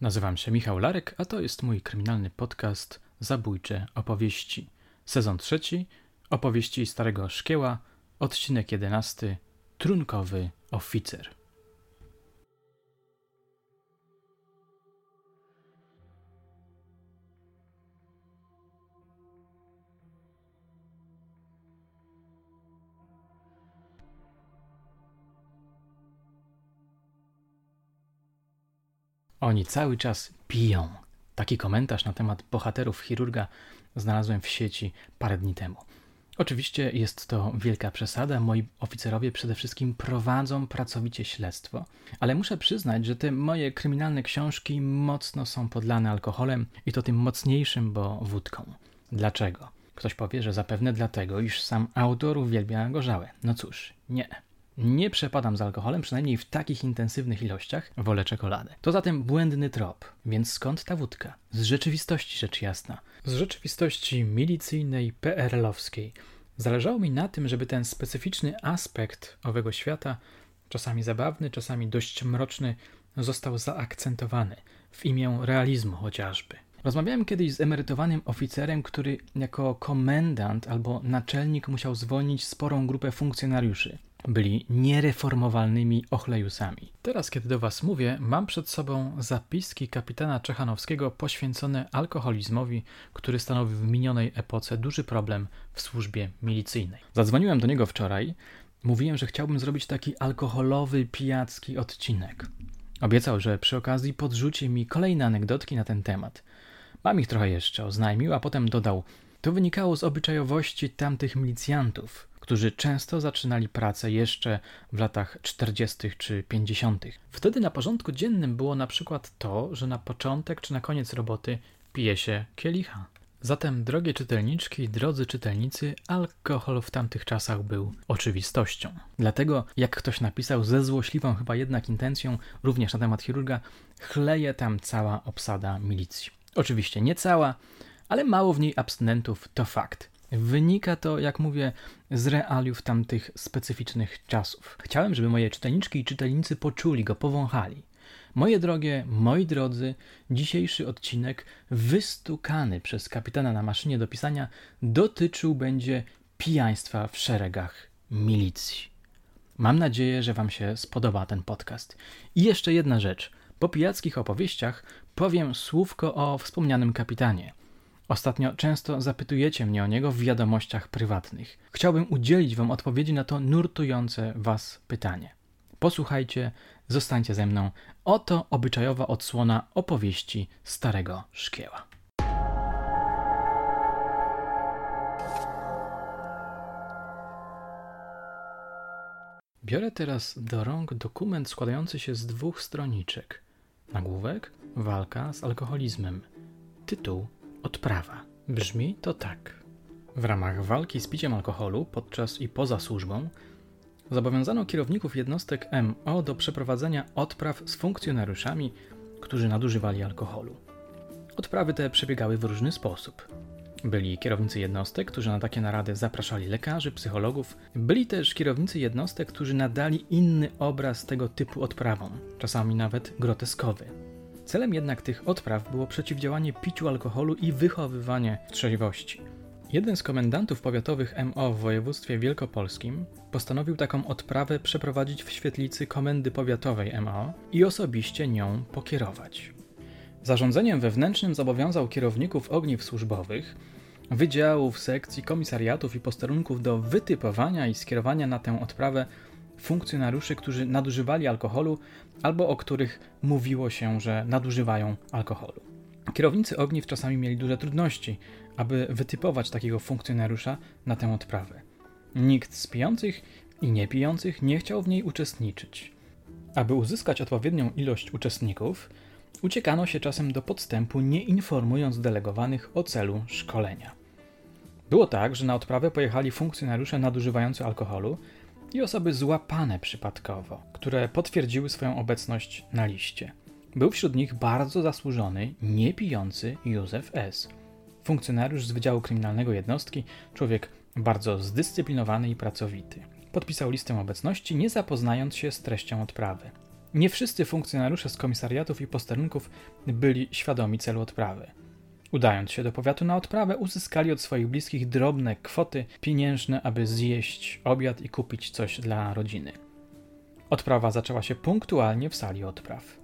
Nazywam się Michał Larek, a to jest mój kryminalny podcast Zabójcze opowieści. Sezon trzeci, opowieści Starego Szkieła, odcinek jedenasty, Trunkowy oficer. Oni cały czas piją. Taki komentarz na temat bohaterów chirurga znalazłem w sieci parę dni temu. Oczywiście jest to wielka przesada. Moi oficerowie przede wszystkim prowadzą pracowicie śledztwo, ale muszę przyznać, że te moje kryminalne książki mocno są podlane alkoholem i to tym mocniejszym, bo wódką. Dlaczego? Ktoś powie, że zapewne dlatego, iż sam autor uwielbia gorzałe. No cóż, nie. Nie przepadam z alkoholem, przynajmniej w takich intensywnych ilościach, wolę czekoladę. To zatem błędny trop, więc skąd ta wódka? Z rzeczywistości rzecz jasna. Z rzeczywistości milicyjnej, PRL-owskiej. Zależało mi na tym, żeby ten specyficzny aspekt owego świata, czasami zabawny, czasami dość mroczny, został zaakcentowany w imię realizmu chociażby. Rozmawiałem kiedyś z emerytowanym oficerem, który jako komendant albo naczelnik musiał zwolnić sporą grupę funkcjonariuszy byli niereformowalnymi ochlejusami. Teraz, kiedy do Was mówię, mam przed sobą zapiski kapitana Czechanowskiego poświęcone alkoholizmowi, który stanowił w minionej epoce duży problem w służbie milicyjnej. Zadzwoniłem do niego wczoraj. Mówiłem, że chciałbym zrobić taki alkoholowy, pijacki odcinek. Obiecał, że przy okazji podrzuci mi kolejne anegdotki na ten temat. Mam ich trochę jeszcze, oznajmił, a potem dodał: To wynikało z obyczajowości tamtych milicjantów którzy często zaczynali pracę jeszcze w latach 40. czy 50. Wtedy na porządku dziennym było na przykład to, że na początek czy na koniec roboty pije się kielicha. Zatem, drogie czytelniczki, drodzy czytelnicy, alkohol w tamtych czasach był oczywistością. Dlatego, jak ktoś napisał ze złośliwą chyba jednak intencją, również na temat chirurga, chleje tam cała obsada milicji. Oczywiście nie cała, ale mało w niej abstynentów to fakt. Wynika to, jak mówię, z realiów tamtych specyficznych czasów. Chciałem, żeby moje czytelniczki i czytelnicy poczuli go, powąchali. Moje drogie, moi drodzy, dzisiejszy odcinek, wystukany przez kapitana na maszynie do pisania, dotyczył będzie pijaństwa w szeregach milicji. Mam nadzieję, że Wam się spodoba ten podcast. I jeszcze jedna rzecz. Po pijackich opowieściach powiem słówko o wspomnianym kapitanie. Ostatnio często zapytujecie mnie o niego w wiadomościach prywatnych. Chciałbym udzielić Wam odpowiedzi na to nurtujące Was pytanie. Posłuchajcie, zostańcie ze mną. Oto obyczajowa odsłona opowieści Starego Szkieła. Biorę teraz do rąk dokument składający się z dwóch stroniczek. Nagłówek: Walka z alkoholizmem. Tytuł: Odprawa. Brzmi to tak. W ramach walki z piciem alkoholu podczas i poza służbą zobowiązano kierowników jednostek MO do przeprowadzenia odpraw z funkcjonariuszami, którzy nadużywali alkoholu. Odprawy te przebiegały w różny sposób. Byli kierownicy jednostek, którzy na takie narady zapraszali lekarzy, psychologów. Byli też kierownicy jednostek, którzy nadali inny obraz tego typu odprawom, czasami nawet groteskowy. Celem jednak tych odpraw było przeciwdziałanie piciu alkoholu i wychowywanie trzeźwości. Jeden z komendantów powiatowych MO w województwie wielkopolskim postanowił taką odprawę przeprowadzić w świetlicy komendy powiatowej MO i osobiście nią pokierować. Zarządzeniem wewnętrznym zobowiązał kierowników ogniw służbowych, wydziałów, sekcji, komisariatów i posterunków do wytypowania i skierowania na tę odprawę funkcjonariuszy, którzy nadużywali alkoholu albo o których mówiło się, że nadużywają alkoholu. Kierownicy ogniw czasami mieli duże trudności, aby wytypować takiego funkcjonariusza na tę odprawę. Nikt z pijących i niepijących nie chciał w niej uczestniczyć. Aby uzyskać odpowiednią ilość uczestników, uciekano się czasem do podstępu, nie informując delegowanych o celu szkolenia. Było tak, że na odprawę pojechali funkcjonariusze nadużywający alkoholu, i osoby złapane przypadkowo, które potwierdziły swoją obecność na liście. Był wśród nich bardzo zasłużony, niepijący Józef S., funkcjonariusz z Wydziału Kryminalnego Jednostki, człowiek bardzo zdyscyplinowany i pracowity. Podpisał listę obecności, nie zapoznając się z treścią odprawy. Nie wszyscy funkcjonariusze z komisariatów i posterunków byli świadomi celu odprawy. Udając się do powiatu na odprawę, uzyskali od swoich bliskich drobne kwoty pieniężne, aby zjeść obiad i kupić coś dla rodziny. Odprawa zaczęła się punktualnie w sali odpraw.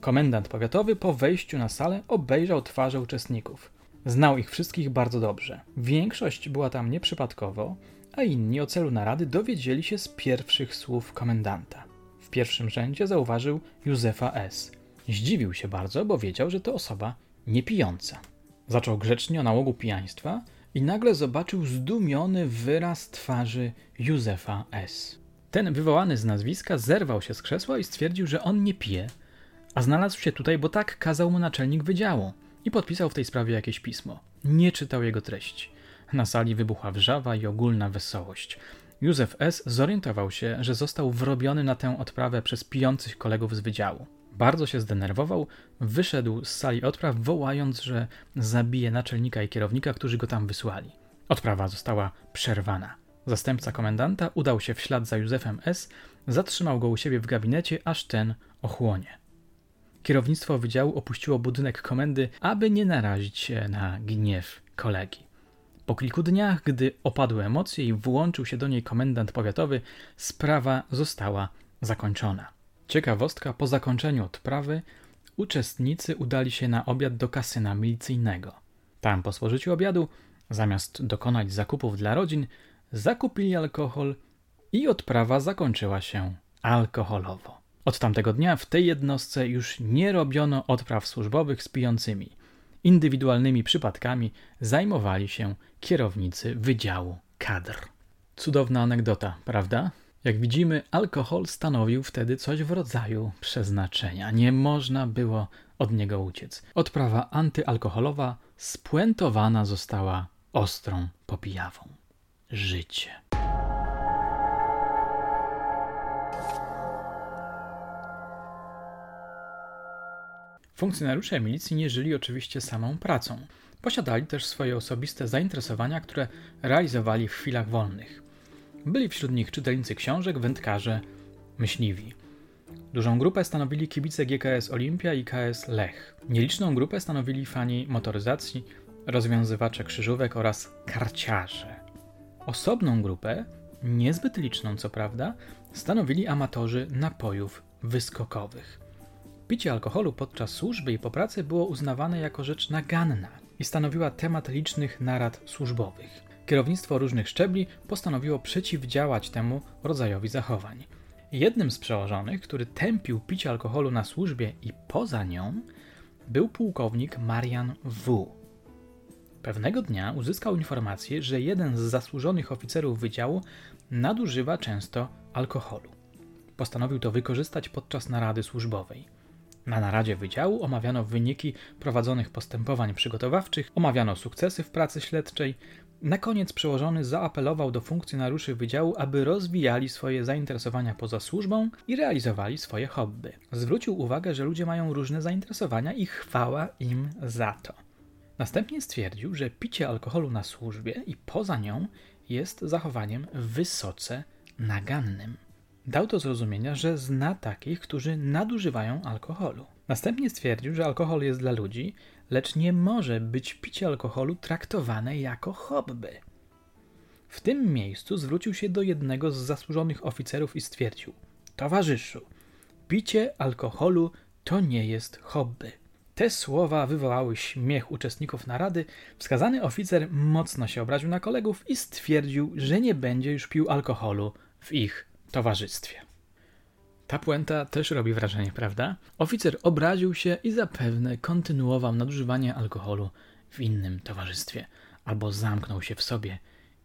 Komendant powiatowy po wejściu na salę obejrzał twarze uczestników. Znał ich wszystkich bardzo dobrze. Większość była tam nieprzypadkowo, a inni o celu narady dowiedzieli się z pierwszych słów komendanta. W pierwszym rzędzie zauważył Józefa S. Zdziwił się bardzo, bo wiedział, że to osoba niepijąca. Zaczął grzecznie o nałogu pijaństwa i nagle zobaczył zdumiony wyraz twarzy Józefa S. Ten wywołany z nazwiska zerwał się z krzesła i stwierdził, że on nie pije, a znalazł się tutaj, bo tak kazał mu naczelnik wydziału i podpisał w tej sprawie jakieś pismo. Nie czytał jego treści. Na sali wybuchła wrzawa i ogólna wesołość. Józef S. zorientował się, że został wrobiony na tę odprawę przez pijących kolegów z wydziału. Bardzo się zdenerwował, wyszedł z sali odpraw, wołając, że zabije naczelnika i kierownika, którzy go tam wysłali. Odprawa została przerwana. Zastępca komendanta udał się w ślad za Józefem S., zatrzymał go u siebie w gabinecie, aż ten ochłonie. Kierownictwo wydziału opuściło budynek komendy, aby nie narazić się na gniew kolegi. Po kilku dniach, gdy opadły emocje i włączył się do niej komendant powiatowy, sprawa została zakończona. Ciekawostka, po zakończeniu odprawy uczestnicy udali się na obiad do kasyna milicyjnego. Tam po spożyciu obiadu, zamiast dokonać zakupów dla rodzin, zakupili alkohol i odprawa zakończyła się alkoholowo. Od tamtego dnia w tej jednostce już nie robiono odpraw służbowych z pijącymi. Indywidualnymi przypadkami zajmowali się kierownicy Wydziału Kadr. Cudowna anegdota, prawda? Jak widzimy, alkohol stanowił wtedy coś w rodzaju przeznaczenia. Nie można było od niego uciec. Odprawa antyalkoholowa spuentowana została ostrą popijawą. Życie. Funkcjonariusze milicji nie żyli oczywiście samą pracą. Posiadali też swoje osobiste zainteresowania, które realizowali w chwilach wolnych. Byli wśród nich czytelnicy książek, wędkarze, myśliwi. Dużą grupę stanowili kibice GKS Olimpia i KS Lech. Nieliczną grupę stanowili fani motoryzacji, rozwiązywacze krzyżówek oraz karciarze. Osobną grupę, niezbyt liczną co prawda, stanowili amatorzy napojów wyskokowych. Picie alkoholu podczas służby i po pracy było uznawane jako rzecz naganna i stanowiła temat licznych narad służbowych. Kierownictwo różnych szczebli postanowiło przeciwdziałać temu rodzajowi zachowań. Jednym z przełożonych, który tępił picie alkoholu na służbie i poza nią, był pułkownik Marian W. Pewnego dnia uzyskał informację, że jeden z zasłużonych oficerów wydziału nadużywa często alkoholu. Postanowił to wykorzystać podczas narady służbowej. Na naradzie wydziału omawiano wyniki prowadzonych postępowań przygotowawczych, omawiano sukcesy w pracy śledczej. Na koniec przełożony zaapelował do funkcjonariuszy wydziału, aby rozwijali swoje zainteresowania poza służbą i realizowali swoje hobby. Zwrócił uwagę, że ludzie mają różne zainteresowania i chwała im za to. Następnie stwierdził, że picie alkoholu na służbie i poza nią jest zachowaniem wysoce nagannym. Dał do zrozumienia, że zna takich, którzy nadużywają alkoholu. Następnie stwierdził, że alkohol jest dla ludzi, lecz nie może być picie alkoholu traktowane jako hobby. W tym miejscu zwrócił się do jednego z zasłużonych oficerów i stwierdził: Towarzyszu, picie alkoholu to nie jest hobby. Te słowa wywołały śmiech uczestników narady. Wskazany oficer mocno się obraził na kolegów i stwierdził, że nie będzie już pił alkoholu w ich towarzystwie. Ta puenta też robi wrażenie, prawda? Oficer obraził się i zapewne kontynuował nadużywanie alkoholu w innym towarzystwie, albo zamknął się w sobie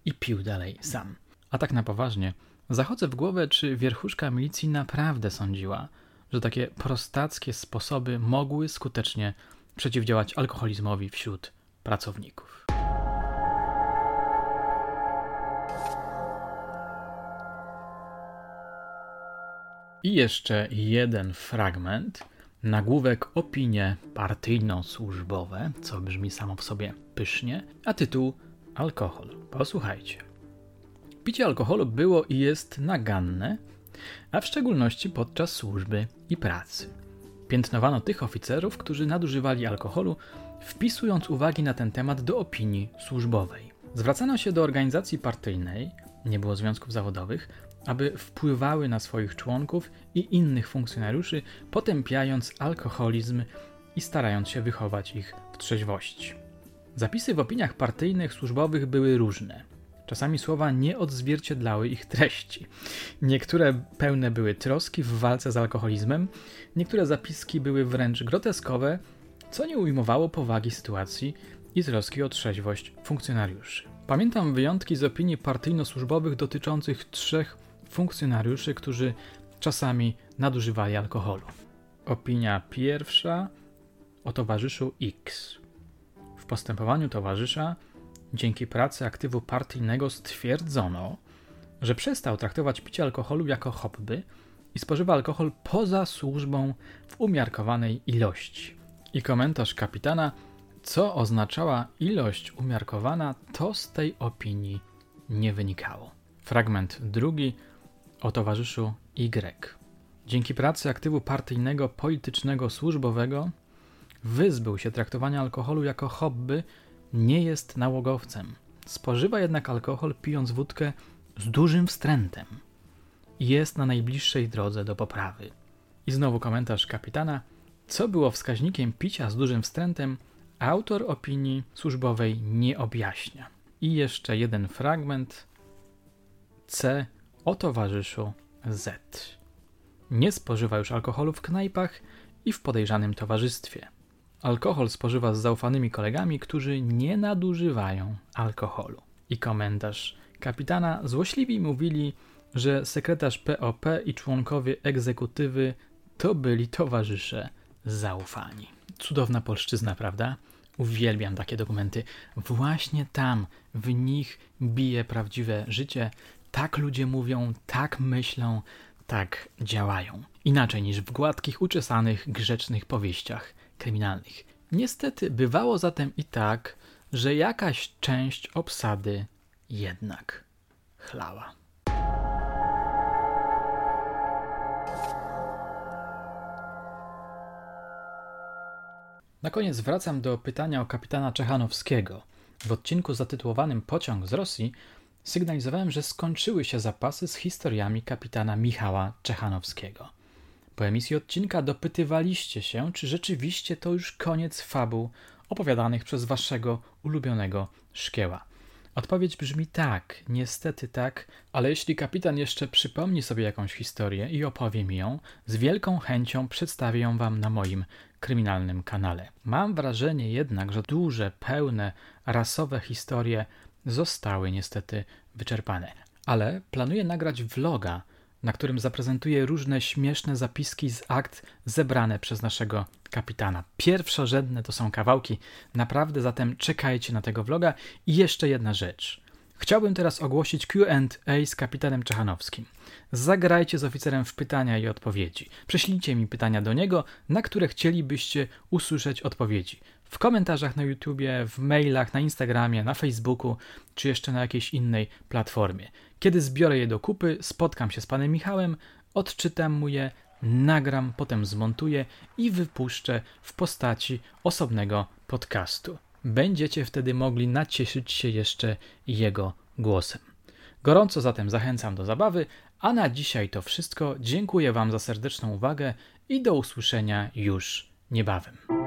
i pił dalej sam. A tak na poważnie, zachodzę w głowę, czy wierchuszka milicji naprawdę sądziła, że takie prostackie sposoby mogły skutecznie przeciwdziałać alkoholizmowi wśród pracowników. I jeszcze jeden fragment. Nagłówek opinie partyjno-służbowe, co brzmi samo w sobie pysznie, a tytuł Alkohol. Posłuchajcie. Picie alkoholu było i jest naganne, a w szczególności podczas służby i pracy. Piętnowano tych oficerów, którzy nadużywali alkoholu, wpisując uwagi na ten temat do opinii służbowej. Zwracano się do organizacji partyjnej, nie było związków zawodowych, aby wpływały na swoich członków i innych funkcjonariuszy, potępiając alkoholizm i starając się wychować ich w trzeźwości. Zapisy w opiniach partyjnych, służbowych były różne. Czasami słowa nie odzwierciedlały ich treści. Niektóre pełne były troski w walce z alkoholizmem, niektóre zapiski były wręcz groteskowe, co nie ujmowało powagi sytuacji i troski o trzeźwość funkcjonariuszy. Pamiętam wyjątki z opinii partyjno-służbowych dotyczących trzech funkcjonariuszy, którzy czasami nadużywali alkoholu. Opinia pierwsza o towarzyszu X. W postępowaniu towarzysza dzięki pracy aktywu partyjnego stwierdzono, że przestał traktować picie alkoholu jako hobby i spożywa alkohol poza służbą w umiarkowanej ilości. I komentarz kapitana, co oznaczała ilość umiarkowana, to z tej opinii nie wynikało. Fragment drugi o towarzyszu Y. Dzięki pracy aktywu partyjnego, politycznego, służbowego wyzbył się traktowania alkoholu jako hobby, nie jest nałogowcem. Spożywa jednak alkohol pijąc wódkę z dużym wstrętem jest na najbliższej drodze do poprawy. I znowu komentarz kapitana. Co było wskaźnikiem picia z dużym wstrętem, autor opinii służbowej nie objaśnia. I jeszcze jeden fragment. C o towarzyszu Z. Nie spożywa już alkoholu w knajpach i w podejrzanym towarzystwie. Alkohol spożywa z zaufanymi kolegami, którzy nie nadużywają alkoholu. I komentarz kapitana złośliwi mówili, że sekretarz POP i członkowie egzekutywy to byli towarzysze zaufani. Cudowna polszczyzna, prawda? Uwielbiam takie dokumenty. Właśnie tam, w nich bije prawdziwe życie. Tak ludzie mówią, tak myślą, tak działają. Inaczej niż w gładkich, uczesanych, grzecznych powieściach kryminalnych. Niestety bywało zatem i tak, że jakaś część obsady jednak chlała. Na koniec wracam do pytania o kapitana Czechanowskiego. W odcinku zatytułowanym Pociąg z Rosji sygnalizowałem, że skończyły się zapasy z historiami kapitana Michała Czechanowskiego. Po emisji odcinka dopytywaliście się, czy rzeczywiście to już koniec fabuł opowiadanych przez waszego ulubionego szkieła. Odpowiedź brzmi tak, niestety tak, ale jeśli kapitan jeszcze przypomni sobie jakąś historię i opowie mi ją, z wielką chęcią przedstawię ją wam na moim kryminalnym kanale. Mam wrażenie jednak, że duże, pełne, rasowe historie zostały niestety wyczerpane. Ale planuję nagrać vloga na którym zaprezentuję różne śmieszne zapiski z akt zebrane przez naszego kapitana. Pierwszorzędne to są kawałki, naprawdę zatem czekajcie na tego vloga. I jeszcze jedna rzecz. Chciałbym teraz ogłosić QA z kapitanem Czechanowskim. Zagrajcie z oficerem w pytania i odpowiedzi. Prześlijcie mi pytania do niego, na które chcielibyście usłyszeć odpowiedzi. W komentarzach na YouTubie, w mailach, na Instagramie, na Facebooku, czy jeszcze na jakiejś innej platformie. Kiedy zbiorę je do kupy, spotkam się z panem Michałem, odczytam mu je, nagram, potem zmontuję i wypuszczę w postaci osobnego podcastu. Będziecie wtedy mogli nacieszyć się jeszcze jego głosem. Gorąco zatem zachęcam do zabawy, a na dzisiaj to wszystko. Dziękuję Wam za serdeczną uwagę i do usłyszenia już niebawem.